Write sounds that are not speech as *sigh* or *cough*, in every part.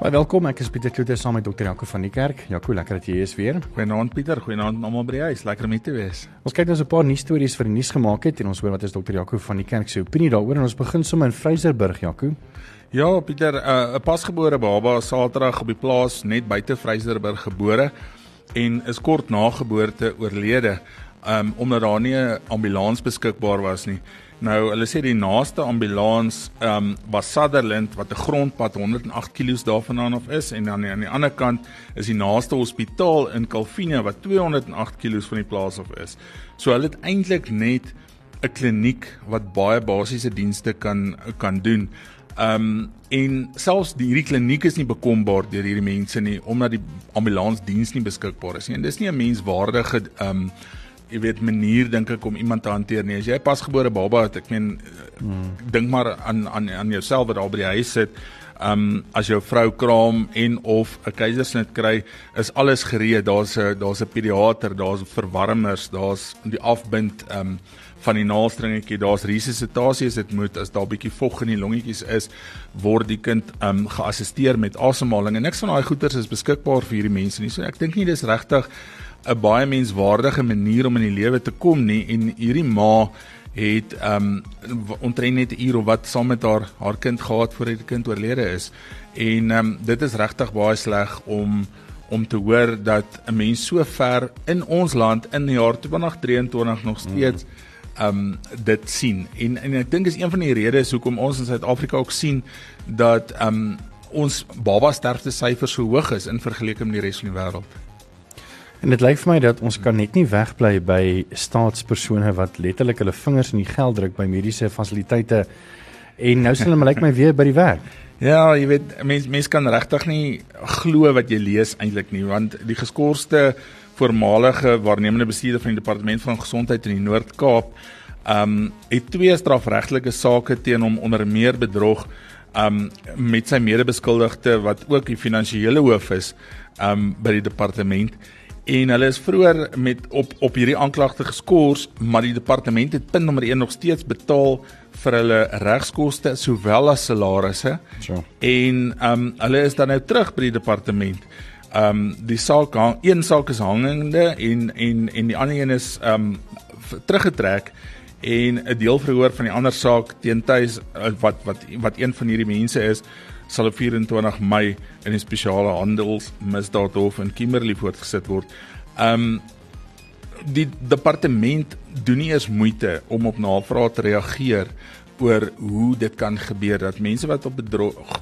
Baie welkom. Ek is Pieter Kloete saam met Dr. Jaco van die Kerk. Jaco, lekker dat jy hier is weer. Goeienaand Pieter, goeienaand almal by die huis. Lekker om hier te wees. Ons kyk nou so 'n paar nuus stories vir die nuus gemaak het en ons hoor wat is Dr. Jaco van die Kerk se opinie daaroor en ons begin sommer in Vryserburg, Jaco. Ja, Pieter, uh, 'n uh, pasgebore baba Saterdag op die plaas net buite Vryserburg gebore en is kort na geboorte oorlede um, omdat daar nie 'n ambulans beskikbaar was nie. Nou, hulle sê die naaste ambulans ehm um, was Sutherland wat 'n grondpad 108 km daarvandaan af is en dan aan die ander kant is die naaste hospitaal in Calvinia wat 208 km van die plaas af is. So hulle het eintlik net 'n kliniek wat baie basiese dienste kan kan doen. Ehm um, en selfs die hierdie kliniek is nie bekombaar deur hierdie mense nie omdat die ambulansdiens nie beskikbaar is nie. En dis nie 'n menswaardige ehm um, jy weet manier dink ek om iemand te hanteer nie. As jy 'n pasgebore baba het, ek meen hmm. dink maar aan aan aan jouself wat daar by die huis sit. Um as jou vrou kraam en of 'n keisersnit kry, is alles gereed. Daar's 'n daar's 'n pediater, daar's verwarmers, daar's die afbind um van die naalstringetjie, daar's resusitasie as dit moet, as daar bietjie vog in die longetjies is, word die kind um geassisteer met asemhaling en niks van daai goeters is beskikbaar vir hierdie mense nie. So ek dink nie dis regtig 'n baie menswaardige manier om in die lewe te kom nie en hierdie ma het um ontrent net 'n uur of wat saam met haar haar kind gehad voor die kind oorlede is. En um dit is regtig baie sleg om om te hoor dat 'n mens so ver in ons land in die jaar 2023 nog steeds um dit sien. En en ek dink is een van die redes hoekom ons in Suid-Afrika ook sien dat um ons baba sterfte syfers so hoog is in vergelyking met die res van die wêreld. En dit lyk vir my dat ons kan net nie wegbly by staatspersone wat letterlik hulle vingers in die geld druk by mediese fasiliteite en nou sien hulle lyk my weer by die werk. Ja, jy weet mense mense kan regtig nie glo wat jy lees eintlik nie want die geskorste voormalige waarnemende bestuurder van die departement van gesondheid in die Noord-Kaap um het twee strafregtelike sake teen hom onder meer bedrog um met sy medebeskuldigde wat ook die finansiële hoof is um by die departement en hulle is vroeër met op op hierdie aanklagte geskort, maar die departement het punt nommer 1 nog steeds betaal vir hulle regskoste sowel as salarisse. So. En ehm um, hulle is dan nou terug by die departement. Ehm um, die saak hang, een saak is hangende en en en die ander een is ehm um, teruggetrek en 'n deel verhoor van die ander saak teen tuis eh, wat wat wat een van hierdie mense is sal op 24 Mei in die spesiale handelsmisdaadhof in Kimberley voortgesit word. Um die departement doen nie eens moeite om op navrae te reageer oor hoe dit kan gebeur dat mense wat op bedrog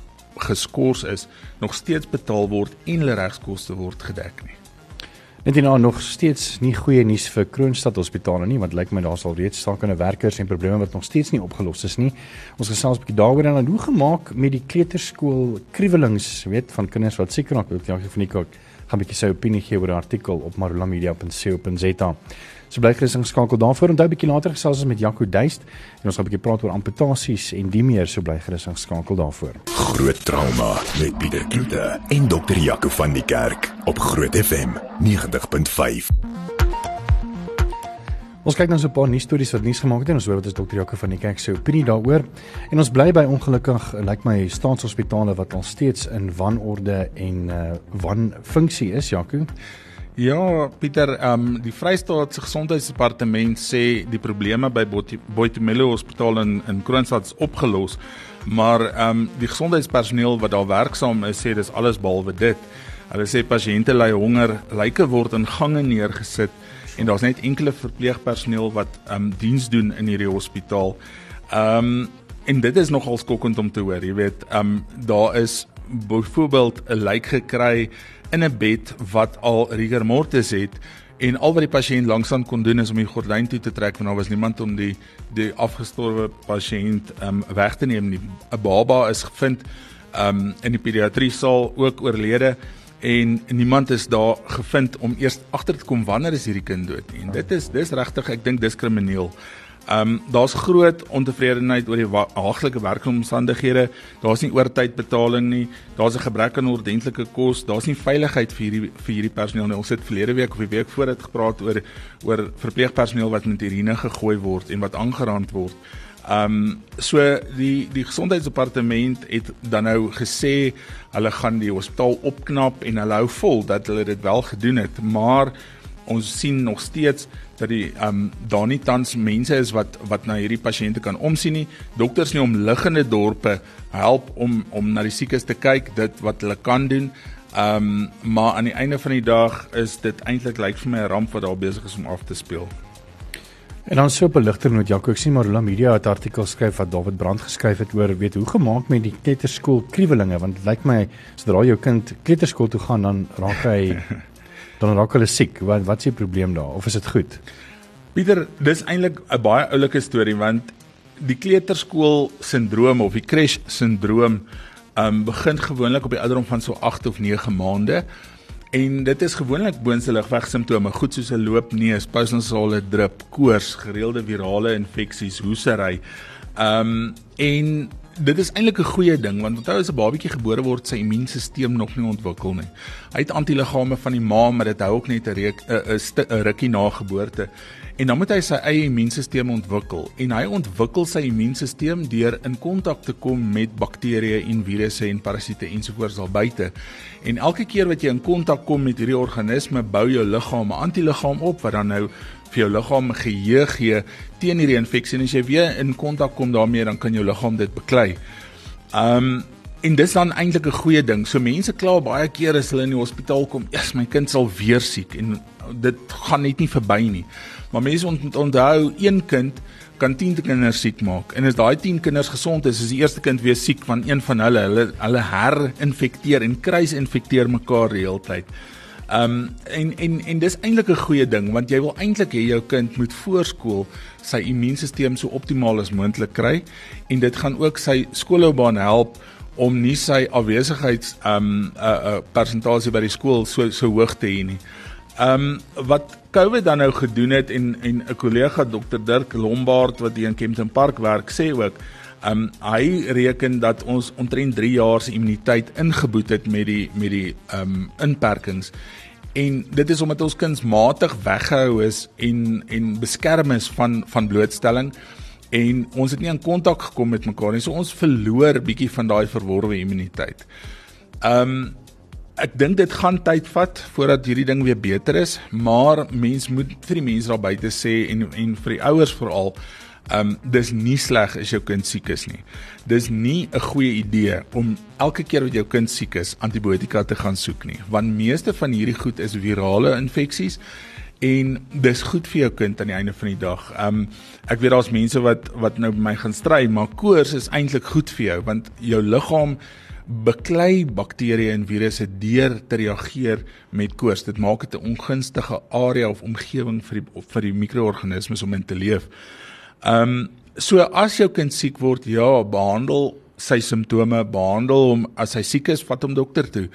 geskort is nog steeds betaal word en hulle regskoste word gedek nie. Net hierna nog steeds nie goeie nuus vir Kroonstad Hospitaal nie, want lyk my daar sal reeds stakende werkers en probleme wat nog steeds nie opgelos is nie. Ons gesels 'n bietjie daaroor en dan hoe gemaak met die kleuterskool kriewelings, weet van kinders wat siek raak. Ek dink van die kok gaan 'n bietjie sy opinie gee oor 'n artikel op marulamedia.co.za. So bly gerus ingeskakel daarvoor. Onthou 'n bietjie later gesels ons met Jaco Duist en ons gaan 'n bietjie praat oor amputasies en die meer. So bly gerus ingeskakel daarvoor. Groot trauma met Pieter Kloete en dokter Jaco van die Kerk op Groot FM 90.5. Ons kyk nou so 'n paar nuus stories wat nuus gemaak het en ons hoor wat is dokter Jaco van die Kerk se opinie daaroor. En ons bly by ongelukkig lyk like my staatshospitale wat al steeds in wanorde en uh wanfunksie is, Jaco. Ja, Pieter, ehm um, die Vrystaat se Gesondheidsdepartement sê die probleme by Boitumelo Hospitaal in in Kroonstad is opgelos, maar ehm um, die gesondheidspersoneel wat daar werksaam is sê dis alles behalwe dit. Hulle sê pasiënte ly honger, lyke word in gange neergesit en daar's net enkele verpleegpersoneel wat ehm um, diens doen in hierdie hospitaal. Ehm um, en dit is nogal skokkend om te hoor, jy weet, ehm um, daar is byvoorbeeld 'n lijk gekry in 'n bed wat al rigor mortis het en al wat die pasiënt langsaan kon doen is om die gordyn toe te trek want daar was niemand om die die afgestorwe pasiënt um, weg te neem nie. 'n Baba is gevind um, in die pediatrie saal ook oorlede en niemand is daar gevind om eers agter te kom wanneer is hierdie kind dood nie. En dit is dis regtig ek dink dis krimineel. Ehm um, daar's groot ontevredenheid oor die haaglike werkomstandighede. Daar's nie oortydbetaling nie. Daar's 'n gebrek aan ordentlike kos. Daar's nie veiligheid vir hierdie vir hierdie personeel nie. Ons het verlede week of die week voor dit gepraat oor oor verpleegpersoneel wat met urine gegooi word en wat aangeraand word. Ehm um, so die die gesondheidsdepartement het dan nou gesê hulle gaan die hospitaal opknap en hulle hou vol dat hulle dit wel gedoen het, maar ons sien nog steeds dat die ehm um, daar nie tans mense is wat wat na hierdie pasiënte kan omsien nie. Dokters in omliggende dorpe help om om na die siekes te kyk, dit wat hulle kan doen. Ehm um, maar aan die einde van die dag is dit eintlik lyk vir my 'n ramp wat daar besig is om af te speel. En dan so op 'n ligter noot, Jaco, ek sien Marula Media het 'n artikel skryf wat David Brand geskryf het oor weet hoe gemaak met die kleuterskool kriwelinge want dit lyk my sodra jou kind kleuterskool toe gaan dan raak hy *laughs* dan raak hulle siek. Wat wat is die probleem daar of is dit goed? Pieter, dis eintlik 'n baie oulike storie want die kleuterskool sindroom of die crash sindroom um begin gewoonlik op die ouderdom van so 8 of 9 maande. En dit is gewoonlik boonseligweg simptome, goed soos 'n loopneus, postnasale drip, koors, gereelde virale infeksies, hoesery. Um en dit is eintlik 'n goeie ding want onthou as 'n babatjie gebore word, sy immuunstelsel nog nie ontwikkel nie. Hy het antiliggame van die ma, maar dit hou ook net 'n 'n rukkie na geboorte. En dan moet hy sy eie immuunstelsel ontwikkel en hy ontwikkel sy immuunstelsel deur in kontak te kom met bakterieë en virusse en parasiete ensovoorts al buite. En elke keer wat jy in kontak kom met hierdie organisme, bou jou liggaam 'n antiliggaam op wat dan nou vir jou liggaam geheue gee teen hierdie infeksie en as jy weer in kontak kom daarmee dan kan jou liggaam dit beklei. Um en dis dan eintlik 'n goeie ding. So mense kla baie keer as hulle in die hospitaal kom, "Eers my kind sal weer siek" en dit gaan net nie verby nie. Maar mense moet onthou een kind kan 10 kinders siek maak. En as daai 10 kinders gesond is, is die eerste kind weer siek van een van hulle. Hulle hulle herinfekteer en kruisinfekteer mekaar die hele tyd. Ehm um, en en en dis eintlik 'n goeie ding want jy wil eintlik hê jou kind moet voorskool sy immuunstelsel so optimaal as moontlik kry en dit gaan ook sy skoolloopbaan help om nie sy afwesigheid ehm um, 'n uh, uh, persentasie by die skool so so hoog te hê nie. Ehm um, wat COVID dan nou gedoen het en en 'n kollega Dr Dirk Lombard wat hier in Kempton Park werk sê ook Um hy reken dat ons omtrent 3 jaar se immuniteit ingeboet het met die met die um inperkings. En dit is omdat ons kunsmatig weggehou is en en beskerm is van van blootstelling en ons het nie in kontak gekom met mekaar nie. So ons verloor bietjie van daai verworwe immuniteit. Um ek dink dit gaan tyd vat voordat hierdie ding weer beter is, maar mens moet vir die mense daar buite sê en en vir die ouers veral Um dis nie sleg as jou kind siek is nie. Dis nie 'n goeie idee om elke keer wat jou kind siek is antibiotika te gaan soek nie, want meeste van hierdie goed is virale infeksies en dis goed vir jou kind aan die einde van die dag. Um ek weet daar's mense wat wat nou by my gaan stry, maar koors is eintlik goed vir jou want jou liggaam beklei bakterieë en virusse deur te reageer met koors. Dit maak dit 'n ongunstige area of omgewing vir die vir die mikroorganismes om in te leef. Ehm um, so as jou kind siek word, ja, behandel sy simptome, behandel hom as hy siek is, vat hom dokter toe.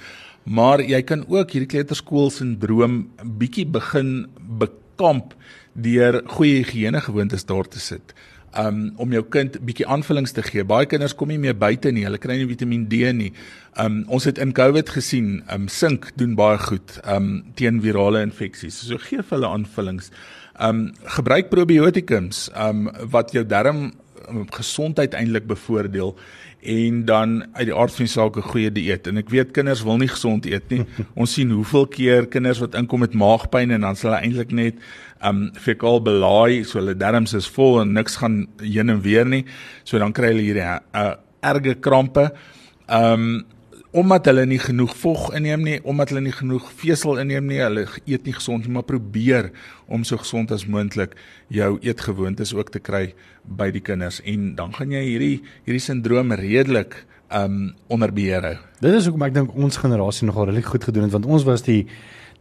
Maar jy kan ook hierdie kleuterskool sindroom bietjie begin bekamp deur goeie higiëne gewoontes daar te sit. Um om jou kind bietjie aanvullings te gee. Baie kinders kom nie meer buite nie. Hulle kry nie Vitamiin D nie. Um ons het in COVID gesien, um sink doen baie goed um teen virale infeksies. So gee vir hulle aanvullings. Um gebruik probiotikums um wat jou darm um, gesondheid eintlik bevoordeel en dan uit die aard van die saak 'n goeie dieet. En ek weet kinders wil nie gesond eet nie. *laughs* Ons sien hoeveel keer kinders wat inkom met maagpyn en dan sal hulle eintlik net um fekaal belaai, so hulle darmes is vol en niks gaan heen en weer nie. So dan kry hulle hierdie uh, erge krampe. Um omdat hulle nie genoeg vog inneem nie, omdat hulle nie genoeg vesel inneem nie, hulle eet nie gesond nie, maar probeer om so gesond as moontlik jou eetgewoontes ook te kry by die kinders en dan gaan jy hierdie hierdie sindroom redelik um onder beheer hou. Dit is hoekom ek dink ons generasie nogal regtig goed gedoen het want ons was die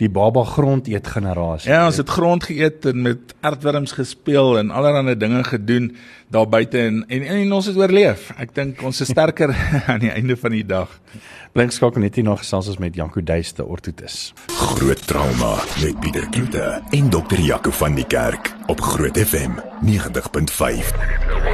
die baba grond eet generasie. Ja, ons het grond geëet en met aardwurms gespeel en allerlei dinge gedoen daar buite en, en en ons het oorleef. Ek dink ons is sterker *laughs* aan die einde van die dag. Blink skakel net hier nog gesels ons met Janko Duiste ortotis. Groot trauma met Pieter Kloete en dokter Jaco van die Kerk op Groot FM 90.5.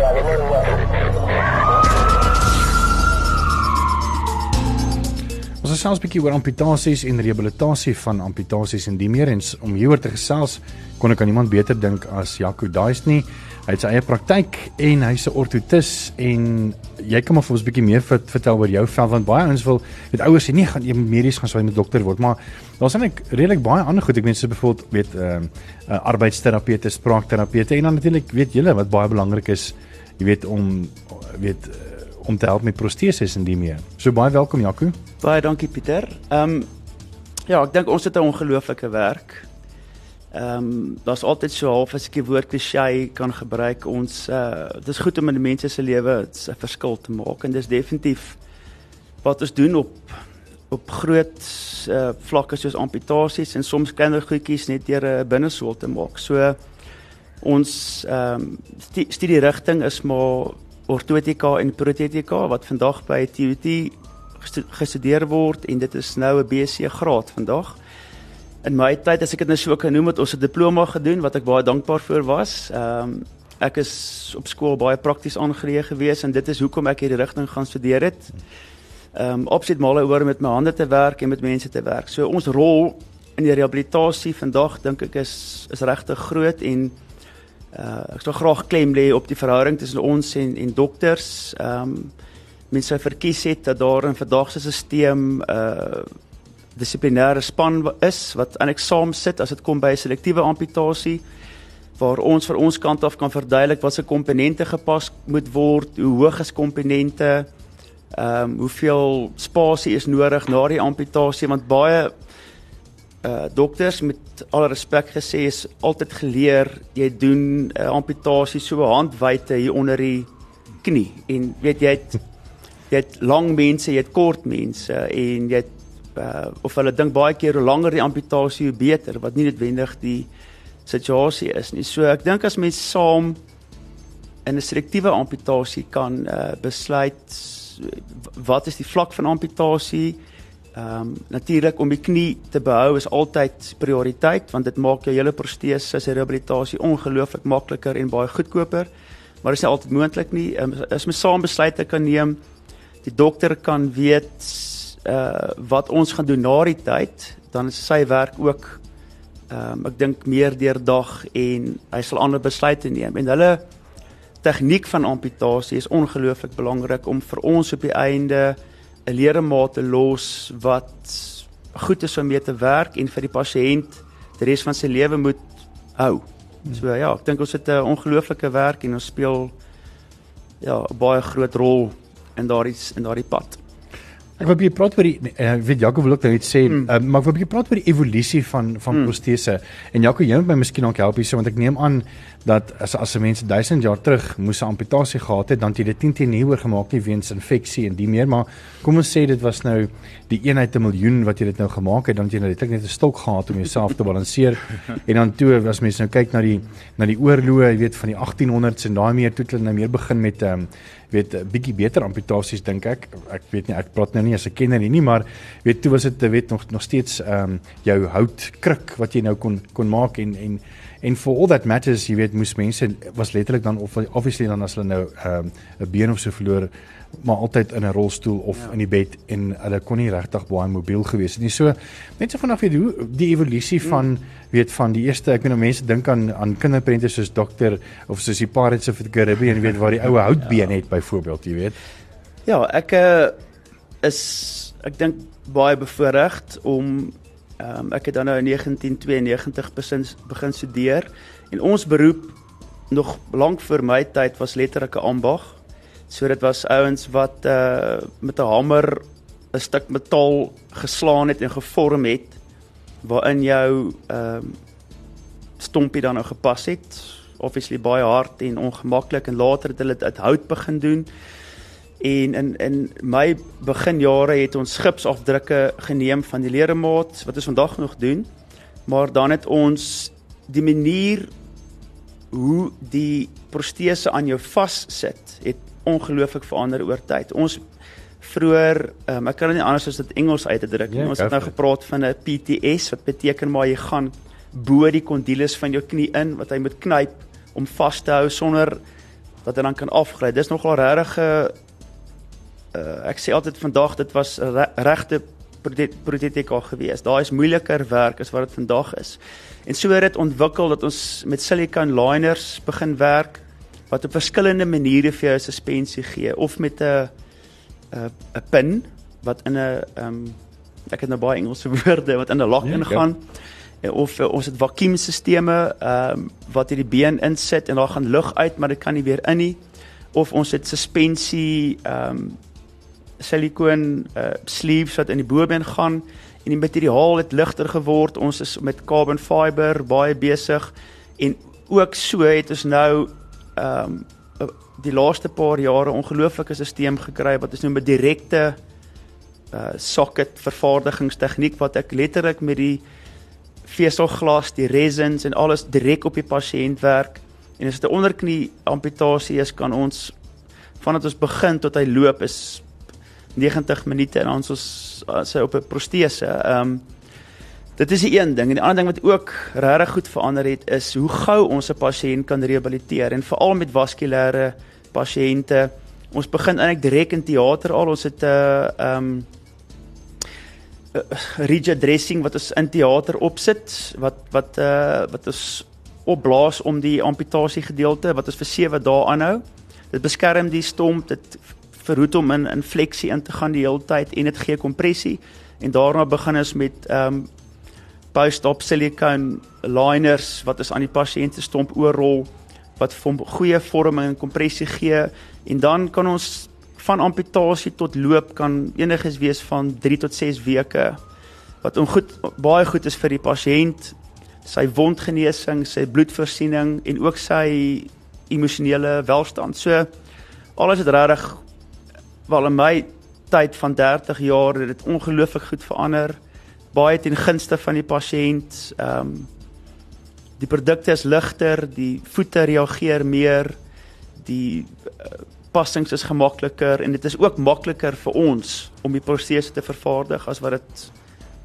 Ons gesels 'n bietjie oor amputasies en rehabilitasie van amputasies en die meer en om hieroor te gesels kon ek aan iemand beter dink as Jaco Daist nie. Hy het sy eie praktyk en hy's 'n ortotis en jy kan maar vir ons 'n bietjie meer vertel oor jou veld want baie ouens wil weet ouers sê nee gaan jy medies gaan sou jy met dokter word maar daar's eintlik redelik baie ander goed ek meen so byvoorbeeld weet ehm uh, uh, arbeidsterapeute, spraakterapeute en dan natuurlik weet julle wat baie belangrik is jy weet om weet uh, om te help met proteses en die meer. So baie welkom Jaco. Baie dankie Pieter. Ehm um, ja, ek dink ons het 'n ongelooflike werk. Ehm um, daar's altyd so half as ek die woord klisjé kan gebruik, ons uh dis goed om in mense se lewe 'n verskil te maak en dis definitief wat ons doen op op groot uh vlakke soos amputasies en soms kleiner goedjies net deur 'n binnesool te maak. So ons ehm um, studie rigting is maar ortotika en protetika wat vandag by TUT gestudeer word en dit is nou 'n BC graad vandag. In my tyd as ek dit nou so kan noem het ons 'n diploma gedoen wat ek baie dankbaar vir was. Ehm um, ek is op skool baie prakties aangeleë gewees en dit is hoekom ek hierdie rigting gaan studeer het. Ehm um, opset male oor met my hande te werk en met mense te werk. So ons rol in die rehabilitasie vandag dink ek is is regtig groot en Uh ek sou graag klem lê op die verhouding tussen ons en en dokters. Ehm um, mense verkies het dat daar in vandag se stelsel uh dissiplinêre span is wat eintlik saam sit as dit kom by selektiewe amputasie waar ons vir ons kant af kan verduidelik wat se komponente gepas moet word, hoe hoog is komponente, ehm um, hoeveel spasie is nodig na die amputasie want baie uh dokters met alle respek gesê is altyd geleer jy doen 'n uh, amputasie so handwyte hier onder die knie. En weet jy het jy het lang mense, jy het kort mense en jy het uh of hulle dink baie keer hoe langer die amputasie hoe beter wat nie noodwendig die situasie is nie. So ek dink as mense saam in 'n selektiewe amputasie kan uh besluit wat is die vlak van amputasie Ehm um, natuurlik om die knie te behou is altyd prioriteit want dit maak jou hele protese se rehabilitasie ongelooflik makliker en baie goedkoper. Maar dit is nie altyd moontlik nie. Um, as mens saam besluite kan neem, die dokter kan weet uh wat ons gaan doen na die tyd, dan is sy werk ook ehm um, ek dink meer deurdag en hy sal ander besluite neem. En hulle tegniek van amputasie is ongelooflik belangrik om vir ons op die einde 'n ledemate los wat goed is om mee te werk en vir die pasiënt die res van sy lewe moet hou. So ja, ek dink ons het 'n ongelooflike werk en ons speel ja, 'n baie groot rol in daardie in daardie pad. Ek wil 'n bietjie praat oor die uh, weet Jaco wil ook net sê, mm. uh, maar ek wil 'n bietjie praat oor die evolusie van van mm. protese. En Jaco, jy moet my miskien ook help hierso want ek neem aan dat as as 'n mens 1000 jaar terug moes 'n amputasie gehad het, dan het jy dit 10 teen nie oorgemaak nie weens infeksie en die meer, maar kom ons sê dit was nou die eenheid 'n miljoen wat jy dit nou gemaak het, dan het jy nou net 'n stok gehad om jouself te balanseer. *laughs* en dan toe as mens nou kyk na die na die oorloë, jy weet van die 1800s en daai meer toe het hulle nou meer begin met ehm um, weet 'n bietjie beter amputasies dink ek. Ek weet nie ek praat nou nie as 'n kenner nie, maar weet toe was dit weet nog nog steeds ehm um, jou hout kruk wat jy nou kon kon maak en en en for all that matters, jy weet moes mense was letterlik dan of obviously dan as hulle nou ehm um, 'n been of so verloor maar altyd in 'n rolstoel of ja. in die bed en hulle kon nie regtig baie mobiel gewees het nie. So so vanaf weet hoe die evolusie van mm. weet van die eerste ek weet nou mense dink aan aan kinderprente soos dokter of soos die Pirates of the Caribbean weet waar die ou houtbeen ja. het byvoorbeeld, jy weet. Ja, ek uh, is ek dink baie bevoorreg om ehm um, ek het dan nou in 1992 begin begin studeer en ons beroep nog lank voor my tyd was letterlik 'n ambag So dit was ouens wat uh met 'n hamer 'n stuk metaal geslaan het en gevorm het waarin jou ehm uh, stompie dan nou gepas het. Obviously baie hard en ongemaklik en later het hulle dit uit hout begin doen. En in in my beginjare het ons gipsafdrukke geneem van die leremaat wat ons vandag nog doen. Maar dan het ons die manier hoe die protese aan jou vassit het ongelooflik verander oor tyd. Ons vroeër, um, ek kan dit nie anders as dit Engels uit te druk nie. Ja, ons het nou gepraat van 'n PTS wat beteken maar jy gaan bo die kondylus van jou knie in wat hy moet knyp om vas te hou sonder dat hy dan kan afgly. Dis nogal regtig 'n uh, ek sê altyd vandag dit was re regte protetika gewees. Daar is moeiliker werk as wat dit vandag is. En so het dit ontwikkel dat ons met silicone liners begin werk wat op verskillende maniere vir jou suspensie gee of met 'n 'n pin wat in 'n ehm um, ek het nou baie Engelse *laughs* woorde wat in 'n lak ja, ingaan. Ja of uh, ons het vakuumstelsels ehm um, wat hierdie been insit en daar gaan lug uit maar dit kan nie weer in nie of ons het suspensie ehm um, silikoon uh, sleeves wat in die bobeen gaan. En die materiaal het ligter geword. Ons is met carbon fiber baie besig. En ook so het ons nou ehm um, die laaste paar jare ongelooflike stelsel gekry wat is nou met direkte uh socket vervaardigingstegniek wat ek letterlik met die veselglas, die resins en alles direk op die pasiënt werk. En as dit 'n onderknie amputasie is, kan ons vandat ons begin tot hy loop is 90 minute en ons ons sy op 'n protese. Ehm um, dit is die een ding en die ander ding wat ook regtig goed verander het is hoe gou ons 'n pasiënt kan rehabiliteer en veral met vaskulêre pasiënte. Ons begin eintlik direk in teater al. Ons het 'n uh, ehm um, uh, rigid dressing wat ons in teater opsit wat wat uh wat ons opblaas om die amputasie gedeelte wat ons vir 7 dae aanhou. Dit beskerm die stomp, dit verhoed om in in fleksie in te gaan die hele tyd en dit gee kompressie. En daarna begin ons met um post-op silicone liners wat ons aan die pasiënt se stomp oorrol wat vir hom goeie vorming en kompressie gee. En dan kan ons van amputasie tot loop kan enigiets wees van 3 tot 6 weke wat ongoed baie goed is vir die pasiënt. Sy wondgenesing, sy bloedvoorsiening en ook sy emosionele welstand. So alles het regtig wel in my tyd van 30 jaar het dit ongelooflik goed verander. Baie ten gunste van die pasiënt. Ehm um, die produkte is ligter, die voete reageer meer, die uh, passings is gemakliker en dit is ook makliker vir ons om die proses te vervaardig as wat dit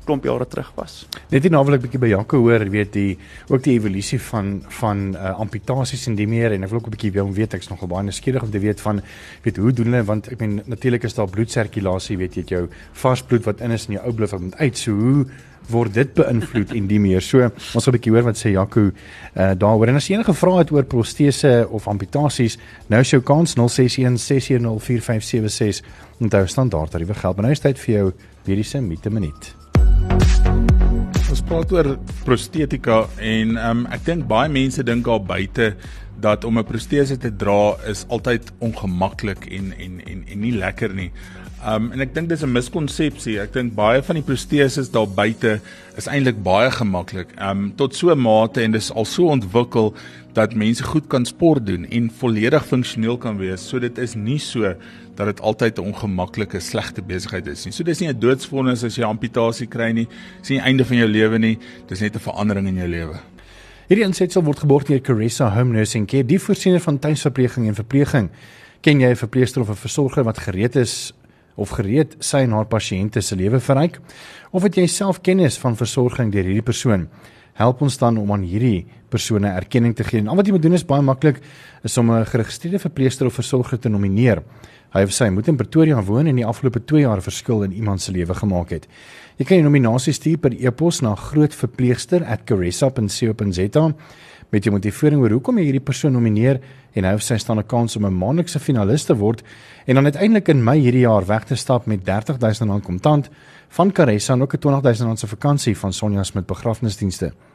klomp jare terug was. Net nie nou wil ek bietjie by Janko hoor, weet die ook die evolusie van van uh, amputasies en die meer en ek wil ook 'n bietjie wil weet ek's nogal baie nuuskierig om te weet van weet hoe doen hulle want ek meen natuurlik is daar bloedsirkulasie, weet jy, jou vars bloed wat in is in jou ou bloed wat moet uit. So hoe word dit beïnvloed en die meer. So ons gaan 'n bietjie hoor wat sê Jaco uh, daaroor. En as jy enige vrae het oor protese of amputasies, nou is jou kans 061 610 4576. Onthou standaard tariewe geld. Nou is tyd vir jou mediese mite minuut. Ons praat oor prostetika en um, ek dink baie mense dink al buite dat om 'n protese te dra is altyd ongemaklik en en en en nie lekker nie. Um en ek dink dis 'n miskonsepsie. Ek dink baie van die proteses daar buite is eintlik baie gemaklik. Um tot so 'n mate en dis al so ontwikkel dat mense goed kan sport doen en volledig funksioneel kan wees. So dit is nie so dat dit altyd 'n ongemaklike slegte besigheid is nie. So dis nie 'n doodsvonnis as jy amputasie kry nie. Dis nie die einde van jou lewe nie. Dis net 'n verandering in jou lewe. Hierdie insetsel word geborg deur Caressa Home Nursing Care, die voorsiener van tuisverpleging en verpleging. Ken jy 'n verpleegster of 'n versorger wat gereed is of gereed sy en haar pasiënte se lewe verryk of het jy self kennis van versorging deur hierdie persoon help ons dan om aan hierdie persone erkenning te gee. En al wat jy moet doen is baie maklik is om 'n geregistreerde verpleegster of versorger te nomineer. Hy of sy moet in Pretoria woon en die afgelope 2 jaar verskil in iemand se lewe gemaak het. Jy kan 'n nominasie stuur per e-pos na grootverpleegster@caressa.co.za met jou motivering oor hoekom jy hierdie persoon nomineer en hy of sy staan 'n kans om 'n maandelikse finalis te word en dan uiteindelik in Mei hierdie jaar weg te stap met R30000 kontant van Caressa en ook 'n R20000 se vakansie van Sonja Smit begrafnisdienste.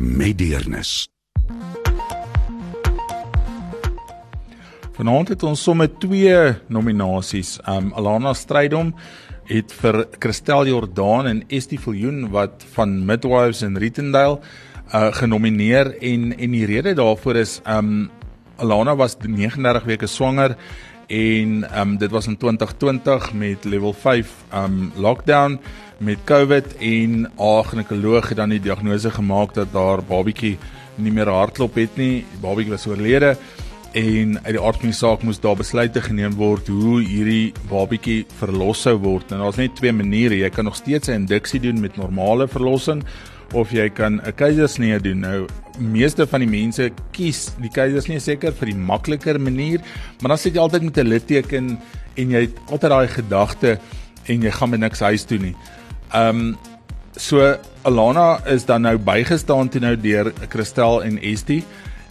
met deernis. Vanaand het ons sommer twee nominasies. Um Alana Strydom het vir Christel Jordaan en Estie Viljoen wat van Midwives in Rittendale uh genomineer en en die rede daarvoor is um Alana was 39 weke swanger en um dit was in 2020 met level 5 um lockdown met COVID en haar ginekoloog het dan die diagnose gemaak dat haar babatjie nie meer hartklop het nie. Die babatjie was oorlede en uit die aard van die saak moes daar besluite geneem word hoe hierdie babatjie verlos sou word. En daar's net twee maniere. Jy kan nog steeds 'n induksie doen met normale verlossing of jy kan 'n keisersnee doen. Nou meeste van die mense kies die keisersnee seker vir die makliker manier, maar dan sit jy altyd met 'n litteken en jy het altyd daai gedagte en jy gaan met niks huis toe nie. Ehm um, so Alana is dan nou bygestaan toe nou deur Christel en Estie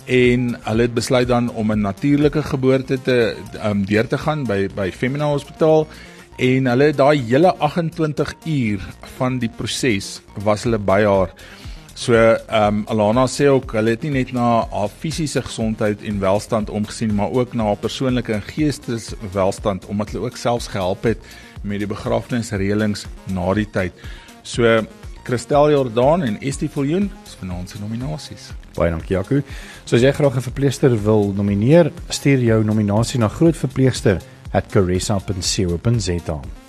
en hulle het besluit dan om 'n natuurlike geboorte te um, deur te gaan by by Femina Hospitaal en hulle het daai hele 28 uur van die proses was hulle by haar. So ehm um, Alana sê ook hulle het nie net na haar fisiese gesondheid en welstand omgesien maar ook na haar persoonlike en geesteswelstand omdat hulle ook selfs gehelp het met die begrafnisreëlings na die tyd. So Christel Jordan en Estie Viljoen is vanaand se nominasies. Baie dankie Jaco. So as jy graag 'n verpleegster wil nomineer, stuur jou nominasie na grootverpleegster@caressa.co.za.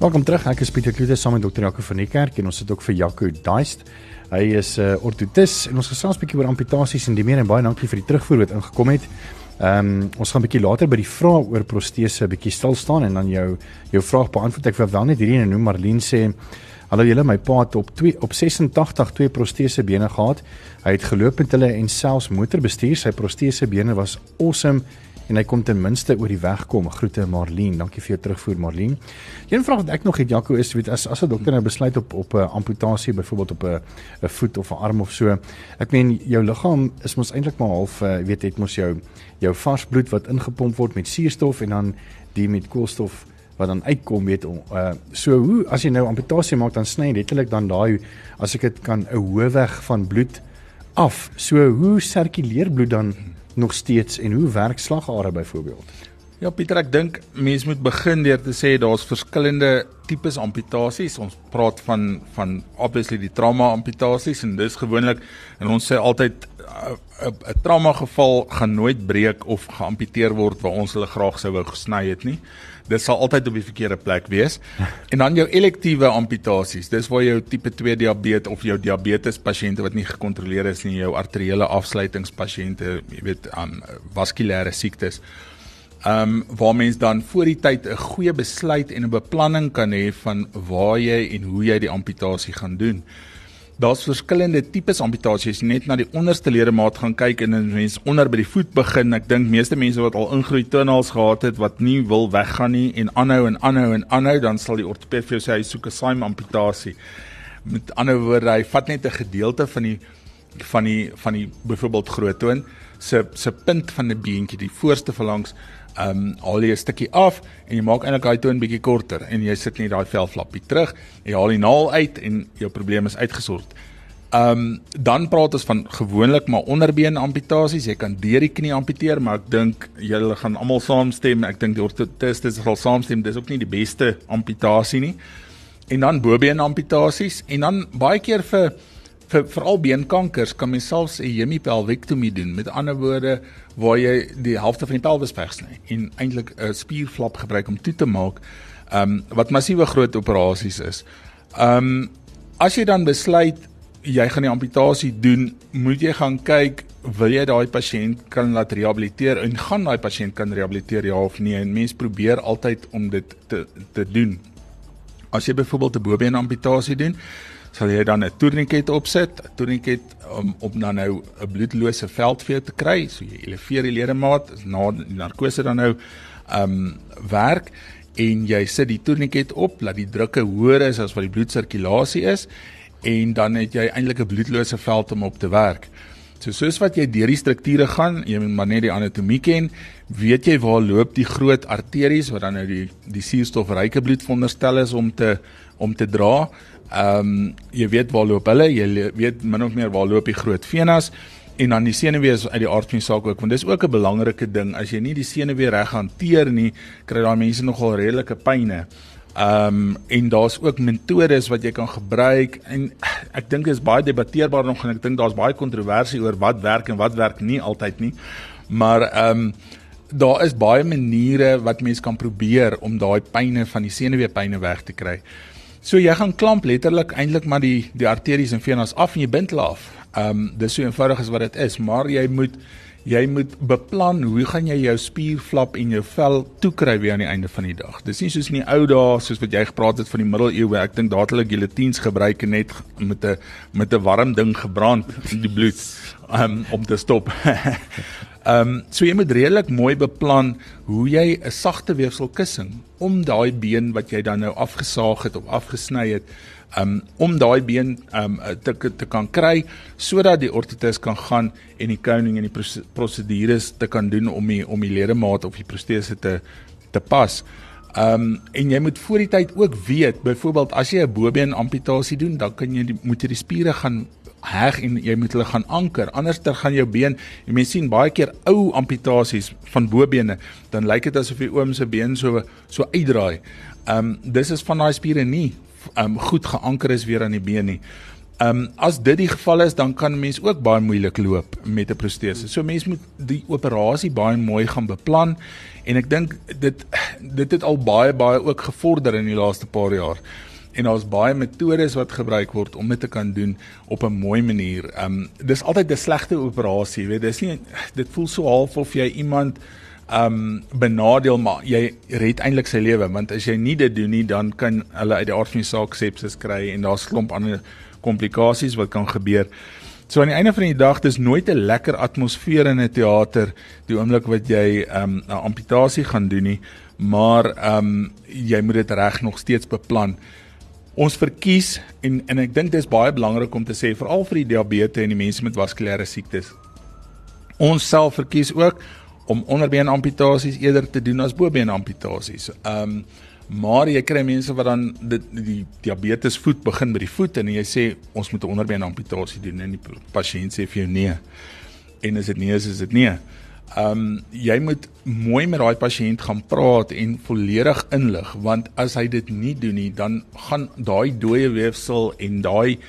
Welkom terug. Ek is Pieter Kloete saam met Dr. Jaco van die kerk en ons sit ook vir Jaco Daist. Hy is 'n uh, ortotis en ons gesels 'n bietjie oor amputasies en die meer en baie dankie vir die terugvoer wat ingekom het. Ehm um, ons gaan 'n bietjie later by die vraag oor protese 'n bietjie stil staan en dan jou jou vraag beantwoord. Ek wil wel net hierdie noem Marlene sê Hallo julle, my pa het op 2 op 86 twee protese bene gehad. Hy het geloop met hulle en selfs motor bestuur. Sy protese bene was awesome en hy kom ten minste oor die weg kom. Groete Marlene. Dankie vir jou terugvoer Marlene. Een vraag wat ek nog het Jaco is, weet as as 'n dokter nou besluit op op 'n amputasie byvoorbeeld op 'n 'n voet of 'n arm of so. Ek meen jou liggaam is mos eintlik maar half uh, weet het mos jou jou vars bloed wat ingepomp word met suurstof en dan die met koolstof wat dan uitkom weet uh so hoe as jy nou amputasie maak dan sny letterlik dan daai as ek dit kan 'n hoë weg van bloed af. So hoe sirkuleer bloed dan nog steeds en hoe werk slagare byvoorbeeld? Ja Pieter, ek dink mense moet begin deur te sê daar's verskillende tipes amputasies. Ons praat van van obviously die trauma amputasies en dis gewoonlik en ons sê altyd 'n trauma geval gaan nooit breek of geamputeer word waar ons hulle graag sou wou gesny het nie dit sal altyd op die verkeerde plek wees. En dan jou elektiewe amputasies, dis waar jou tipe 2 diabetes of jou diabetes pasiënte wat nie gekontroleer is nie, jou arteriële afsluitingspasiënte, jy weet, um vaskulêre siektes. Um waar mens dan voor die tyd 'n goeie besluit en 'n beplanning kan hê van waar jy en hoe jy die amputasie gaan doen daar's verskillende tipes amputasies net na die onderste ledemaat gaan kyk en 'n mens onder by die voet begin. Ek dink meeste mense wat al ingroei tunnels gehad het wat nie wil weggaan nie en aanhou en aanhou en aanhou, dan sal die ortoped vir jou sê hy soek 'n saam amputasie. Met ander woorde, hy vat net 'n gedeelte van die van die van die byvoorbeeld groot toon se se punt van 'n beentjie, die voorste verlangs um, haal jy 'n stukkie af en jy maak eintlik daai toon bietjie korter en jy sit net daai velflappie terug. Jy haal die naal uit en jou probleem is uitgesort. Um, dan praat ons van gewoonlik maar onderbeen amputasies. Jy kan deur die knie amputeer, maar ek dink julle gaan almal saamstem. Ek dink die ortoptistes sal saamstem dis ook nie die beste amputasie nie. En dan bobeen amputasies en dan baie keer vir vir veral beenkankers kan mens selfs 'n hemipelvektomie doen. Met ander woorde waar jy die helfte van die pelvis wegsny en eintlik 'n spierflap gebruik om toe te maak, ehm um, wat massiewe groot operasies is. Ehm um, as jy dan besluit jy gaan die amputasie doen, moet jy gaan kyk wil jy daai pasiënt kan laat rehabiliteer en gaan daai pasiënt kan rehabiliteer ja of nee en mens probeer altyd om dit te te doen. As jy byvoorbeeld 'n bobeen amputasie doen, sal jy dan 'n tourniquet opsit, 'n tourniquet om om dan nou 'n bloedlose veld vir jou te kry, so jy eleveer die ledemaat, na die narkose dan nou um, werk en jy sit die tourniquet op, laat die drukke hoër is as wat die bloedsirkulasie is en dan het jy eintlik 'n bloedlose veld om op te werk. So soos wat jy deur die strukture gaan, jy moet maar net die anatomie ken, weet jy waar loop die groot arteries wat dan nou die die suurstofryke bloed veronderstel is om te om te dra. Ehm um, jy weet waar loop hulle, jy weet min of meer waar loop die groot venas en dan die senuwee is uit die aard van die saak ook want dis ook 'n belangrike ding as jy nie die senuwee reg hanteer nie, kry daai mense nogal redelike pynne. Ehm um, en daar's ook metodes wat jy kan gebruik en ek dink dit is baie debatteerbaar nog en ek dink daar's baie kontroversie oor wat werk en wat werk nie altyd nie. Maar ehm um, daar is baie maniere wat mens kan probeer om daai pynne van die senuweepynne weg te kry. So jy gaan klamp letterlik eintlik maar die die arteries en venas af en jy bind hulle af. Ehm um, dis so eenvoudig as wat dit is, maar jy moet jy moet beplan hoe gaan jy jou spierflap en jou vel toekry weer aan die einde van die dag. Dis nie soos in die ou dae soos wat jy gepraat het van die middeleeue. Ek dink daar het hulle guillotines gebruik en net met 'n met 'n warm ding gebrand die bloed um, om te stop. *laughs* Ehm um, so jy moet redelik mooi beplan hoe jy 'n sagte weefsel kussing om daai been wat jy dan nou afgesaag het of afgesny het um, om daai been um, te te kan kry sodat die ortotis kan gaan en die koning en die prosedures te kan doen om die om die ledemaat of die protese te te pas. Ehm um, en jy moet voor die tyd ook weet, byvoorbeeld as jy 'n bobeen amputasie doen, dan kan jy die, moet jy die spiere gaan heg en jy moet hulle gaan anker. Anders dan gaan jou been, jy mens sien baie keer ou amputasies van bobene, dan lyk dit asof die oom se been so so uitdraai. Ehm um, dis is van daai spiere nie um goed geanker is weer aan die been nie. Um as dit die geval is, dan kan mens ook baie moeilik loop met 'n protese. So mens moet die operasie baie mooi gaan beplan en ek dink dit dit het al baie baie ook gevorder in die laaste paar jaar. En daar's baie metodes wat gebruik word om dit te kan doen op 'n mooi manier. Um dis altyd 'n slegte operasie, weet dis nie dit voel so half of jy iemand um benadeel maar jy red eintlik sy lewe want as jy nie dit doen nie dan kan hulle uit die aard van die saak sepsis kry en daar's klomp ander komplikasies wat kan gebeur. So aan die einde van die dag dis nooit 'n lekker atmosfeer in 'n teater die oomblik wat jy um 'n amputasie gaan doen nie, maar um jy moet dit reg nog steeds beplan. Ons verkies en en ek dink dis baie belangrik om te sê veral vir die diabetes en die mense met vaskulêre siektes. Ons self verkies ook om onderbeen amputasies eerder te doen as bobeen amputasies. Ehm um, maar jy kry mense wat dan die, die diabetes voet begin by die voet en jy sê ons moet 'n onderbeen amputasie doen en die pasiënt sê vir jou nee. En as dit nee is, is dit nee. Ehm um, jy moet mooi met daai pasiënt gaan praat en volledig inlig want as hy dit nie doen nie dan gaan daai dooie weefsel en daai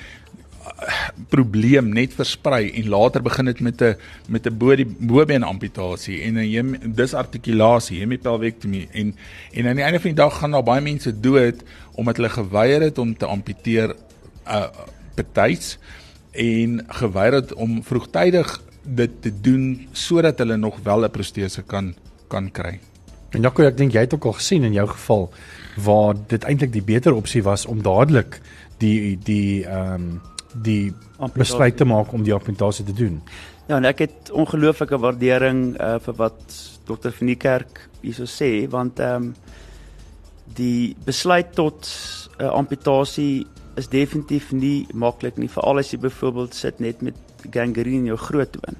probleem net versprei en later begin dit met 'n met 'n bobeen amputasie en 'n disartikulasie, hemipelvektomie en en aan die einde van die dag gaan daar baie mense dood omdat hulle geweier het om te amputeer uh betyds en geweier het om vroegtydig dit te doen sodat hulle nog wel 'n protese kan kan kry. En Jaco, ek dink jy het ook al gesien in jou geval waar dit eintlik die beter opsie was om dadelik die die ehm um, die besluit te maak om die amputasie te doen. Ja, en ek het ongelooflike waardering uh, vir wat dokter van die kerk hierso sê want ehm um, die besluit tot 'n uh, amputasie is definitief nie maklik nie veral as jy byvoorbeeld sit net met gangrene in jou groot toon.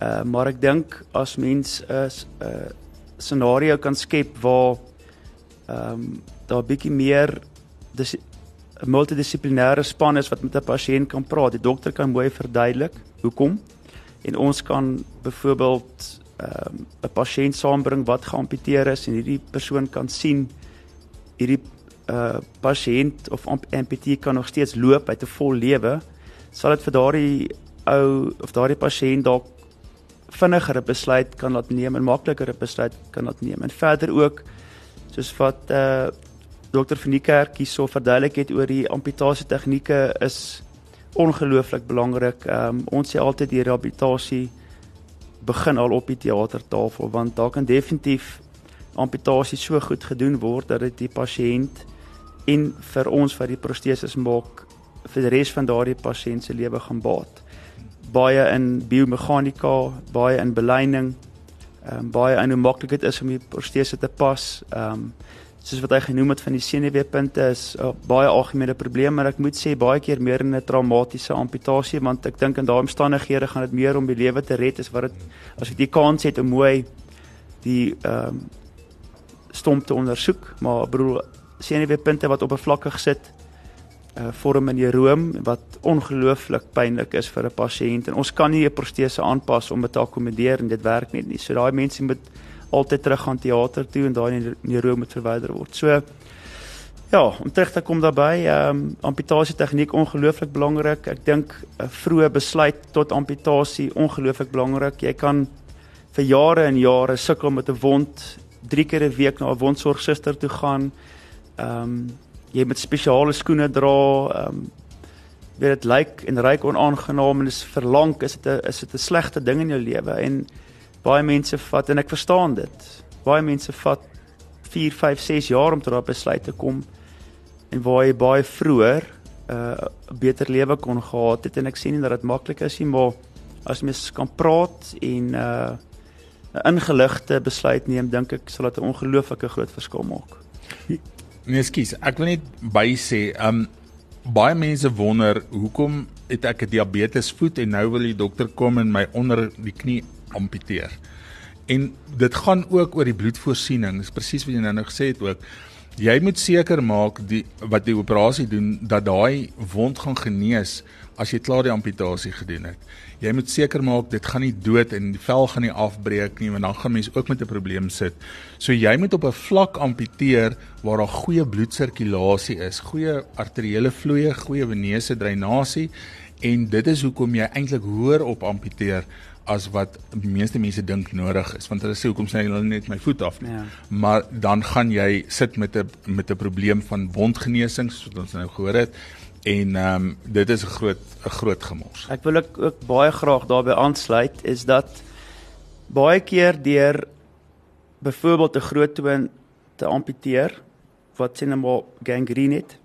Uh maar ek dink as mens 'n uh, 'n scenario kan skep waar ehm um, daar 'n bietjie meer dis 'n multidissiplinêre span is wat met 'n pasiënt kan praat. Die dokter kan mooi verduidelik hoekom en ons kan byvoorbeeld ehm, 'n um, pasiënt saambring wat geamputeer is en hierdie persoon kan sien hierdie uh pasiënt of amputee kan nog steeds loop uit 'n vol lewe sal dit vir daardie ou of daardie pasiënt dalk vinniger 'n besluit kan laat neem en makliker 'n besluit kan laat neem. En verder ook soos wat eh uh, Dr. Van die Kerk hierso verduidelik het oor die amputasie tegnieke is ongelooflik belangrik. Ehm um, ons sê altyd die rehabilitasie begin al op die teatertafel want daar kan definitief amputasie so goed gedoen word dat dit die pasiënt en vir ons wat die proteses maak vir die res van daardie pasiënt se lewe gaan baat baie in biomeganika, baie in beleining, ehm um, baie in hoe maklik dit is om die protese te pas. Ehm um, soos wat hy genoem het van die senuweepunte is 'n uh, baie algemene probleem, maar ek moet sê baie keer meer 'n traumatiese amputasie want ek dink in daai omstandighede gaan dit meer om die lewe te red as wat dit as jy die kans het om mooi die ehm um, stomp te ondersoek, maar broer senuweepunte wat oppervlakkig sit uh, vorm in die room wat ongelooflik pynlik is vir 'n pasiënt en ons kan nie 'n protese aanpas om dit te akkommodeer en dit werk net nie. So daai mense moet altyd terug gaan teater toe en daai neuro moet verwyder word. So ja, om terug te kom daarbey, ehm um, amputasie tegniek ongelooflik belangrik. Ek dink 'n vroeë besluit tot amputasie ongelooflik belangrik. Jy kan vir jare en jare sukkel met 'n wond, drie keer 'n week na 'n wondsorgsuster toe gaan. Ehm um, jy moet spesiale skoene dra, ehm um, weet dit lyk en ryk onaangenaam en is verlang, is dit 'n is dit 'n slegte ding in jou lewe en baie mense vat en ek verstaan dit. Baie mense vat 4, 5, 6 jaar om tot daardie besluit te kom en waar jy baie vroeër 'n uh, beter lewe kon gehad het en ek sien nie dat dit maklik is nie, maar as mens kan praat en uh 'n ingeligte besluit neem, dink ek sal dit 'n ongelooflike groot verskil maak. Nee, skus, ek wil net by sê, um baie mense wonder hoekom het ek 'n diabetes voet en nou wil die dokter kom en my onder die knie amputeer. En dit gaan ook oor die bloedvoorsiening. Dis presies wat jy nou nou gesê het ook. Jy moet seker maak die wat die operasie doen dat daai wond gaan genees as jy klaar die amputasie gedoen het. Jy moet seker maak dit gaan nie dood en die vel gaan nie afbreek nie want dan gaan mense ook met 'n probleem sit. So jy moet op 'n vlak amputeer waar daar goeie bloedsirkulasie is, goeie arteriële vloei, goeie venese dreinasie en dit is hoekom jy eintlik hoër op amputeer as wat die meeste mense dink nodig is want hulle sê hoekom sny hulle net my voet af nie. Ja. Maar dan gaan jy sit met 'n met 'n probleem van wondgenesing soos ons nou gehoor het en ehm um, dit is 'n groot 'n groot gemors. Ek wil ook, ook baie graag daarbey aansluit is dat baie keer deur byvoorbeeld 'n groot toon te amputeer wat sien nou maar gangrene het.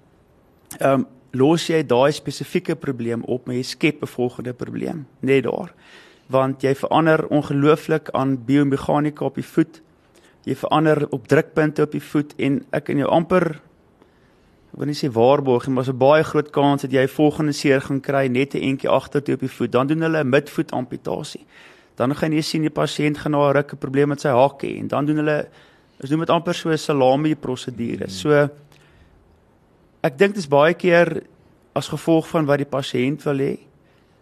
Ehm um, los jy daai spesifieke probleem op, maar jy skep 'n volgende probleem net daar. Want jy verander ongelooflik aan biomeganika op die voet. Jy verander op drukpunte op die voet en ek kan jou amper ek wil nie sê waarborg nie, maar 'n baie groot kans dat jy volgende seer gaan kry net 'n entjie agtertoe op die voet. Dan doen hulle 'n midvoet amputasie. Dan gaan jy sien die pasiënt gaan na 'n rukke probleem met sy hak hê en dan doen hulle is noem dit amper so 'n salami prosedure. Hmm. So ek dink dit is baie keer as gevolg van wat die pasiënt wil hê.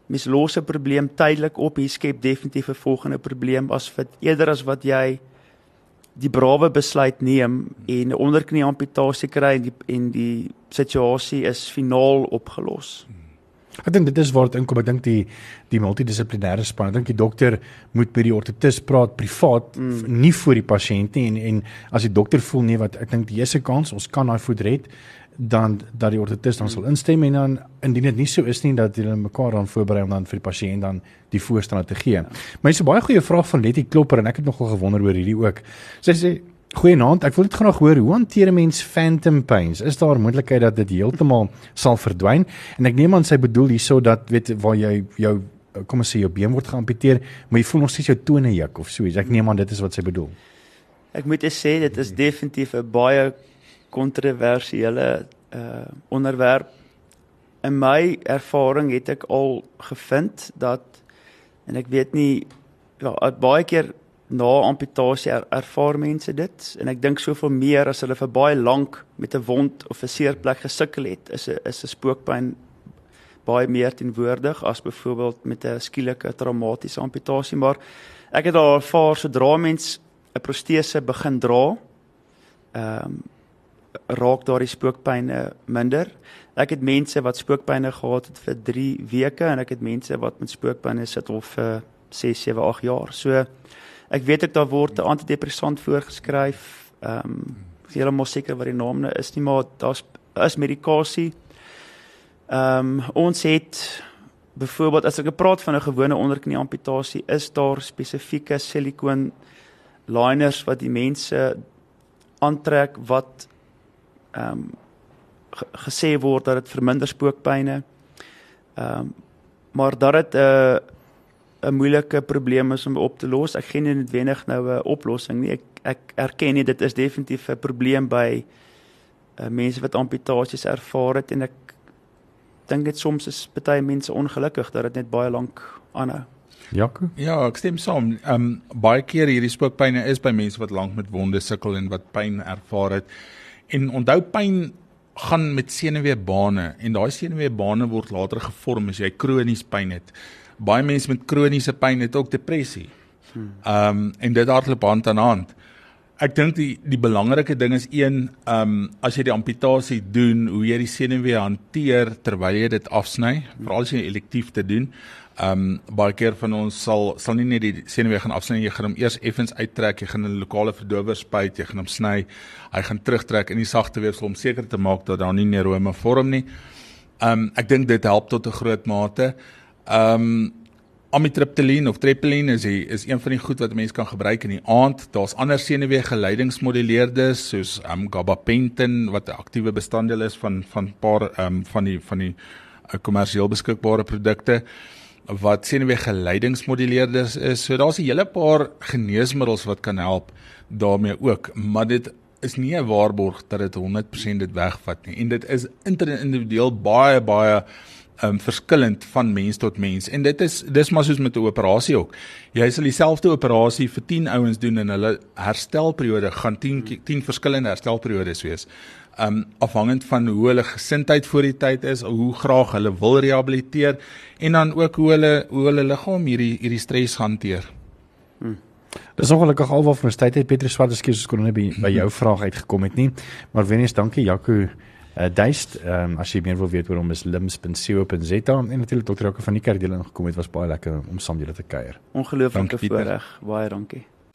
Mens los 'n probleem tydelik op, jy skep definitief 'n volgende probleem as wat eerder as wat jy die brawe besluit neem en 'n onderknie amputasie kry en die en die situasie is finaal opgelos. Ek dink dit is waar dit inkom. Ek dink die die multidissiplinêre span, ek dink die dokter moet by die ortoptis praat privaat, mm. nie vir die pasiënt nie en en as die dokter voel nee wat ek dink die eerste kans ons kan daai voet red dan dat die ortoptis dan sal instem en dan indien dit nie so is nie dat hulle mekaar dan voorberei om dan vir die pasiënt dan die voorstand te gee. Ja. Maar dis 'n baie goeie vraag van Letty Klopper en ek het nogal gewonder oor hierdie ook. Sy sê Goeienaand, ek wil net graag hoor hoe hanteer 'n mens phantom pains? Is daar moontlikheid dat dit heeltemal sal verdwyn? En ek neem aan sy bedoel hierso dat weet waar jy jou kom ons sê jou been word geamputeer, maar jy voel nog steeds jou tone juk of so iets. Ek neem aan dit is wat sy bedoel. Ek moet sê dit is definitief 'n baie kontroversiële uh onderwerp. In my ervaring het ek al gevind dat en ek weet nie ja, baie keer na amputasie er, ervaar mense dit en ek dink soveel meer as hulle vir baie lank met 'n wond of 'n seerplek gesukkel het, is 'n is 'n spookpyn baie meer teenwoordig as byvoorbeeld met 'n skielike traumatiese amputasie, maar ek het al ervaar sodra mens 'n protese begin dra, ehm um, raak daardie spookpynne minder. Ek het mense wat spookpynne gehad het vir 3 weke en ek het mense wat met spookpynne sit of vir 6, 7, 8 jaar. So ek weet ek daar word 'n antidepressant voorgeskryf. Ehm um, ek is heeltemal seker wat die naam nou is nie, maar daar's is medikasie. Ehm um, ons het byvoorbeeld as ek praat van 'n gewone onderknie amputasie, is daar spesifieke silikoon liners wat die mense aantrek wat ehm um, gesê word dat dit verminder spookpynne. Ehm um, maar dat dit 'n uh, 'n moeilike probleem is om op te los. Ek gee nie noodwendig nou 'n oplossing nie. Ek ek erken nie dit is definitief 'n probleem by uh, mense wat amputasies ervaar het en ek dink dit soms is baie mense ongelukkig dat dit net baie lank aanhou. Jaco? Ja, ek stem saam. Ehm um, baie keer hierdie spookpynne is by mense wat lank met wonde sukkel en wat pyn ervaar het. En onthou pyn gaan met senuweebane en daai senuweebane word later gevorm as jy kronies pyn het. Baie mense met kroniese pyn het ook depressie. Ehm um, en dit hardloop hand aan hand. Ek dink die die belangrike ding is een, ehm um, as jy die amputasie doen, hoe jy die senuwee hanteer terwyl jy dit afsny, veral as jy elektief te doen. Ehm um, baie keer van ons sal sal nie net die senuwee gaan afsny, jy gaan hom eers effens uittrek, jy gaan 'n lokale verdower spuit, jy gaan hom sny, hy gaan terugtrek in die sagte weefsel om seker te maak dat daar nie neurome vorm nie. Ehm um, ek dink dit help tot 'n groot mate. Ehm um, amitriptyline of trepeline is die, is een van die goed wat mense kan gebruik in die aand. Daar's ander senuwee geleidingsmoduleerders soos um, gabapentin wat 'n aktiewe bestanddeel is van van paar um, van die van die uh, kommersieel beskikbare produkte wat senuwee geleidingsmoduleerders is. So daar's 'n hele paar geneesmiddels wat kan help daarmee ook, maar dit is nie 'n waarborg dat dit 100% dit wegvat nie. En dit is individueel baie baie um verskillend van mens tot mens en dit is dis maar soos met 'n operasie ook. Jy sal dieselfde operasie vir 10 ouens doen en hulle herstelperiode gaan 10 10 verskillende herstelperiodes wees. Um afhangend van hoe hulle gesindheid voor die tyd is, hoe graag hulle wil rehabiliteer en dan ook hoe hulle hoe hulle liggaam hierdie hierdie stres hanteer. Hmm. Dis ongelukkig alwaar vir ons tyd het Petrus Swart ekskuus ons kon nie by, by jou *laughs* vraag uitgekom het nie. Maar wenens dankie Jaco uh, duist um, as jy meer wil weet oor hom is limbs.co.za en natuurlik dokter Jaco van die kerk deel ingekom het was baie lekker om saam julle te kuier. Ongelooflike voorreg. Baie dankie.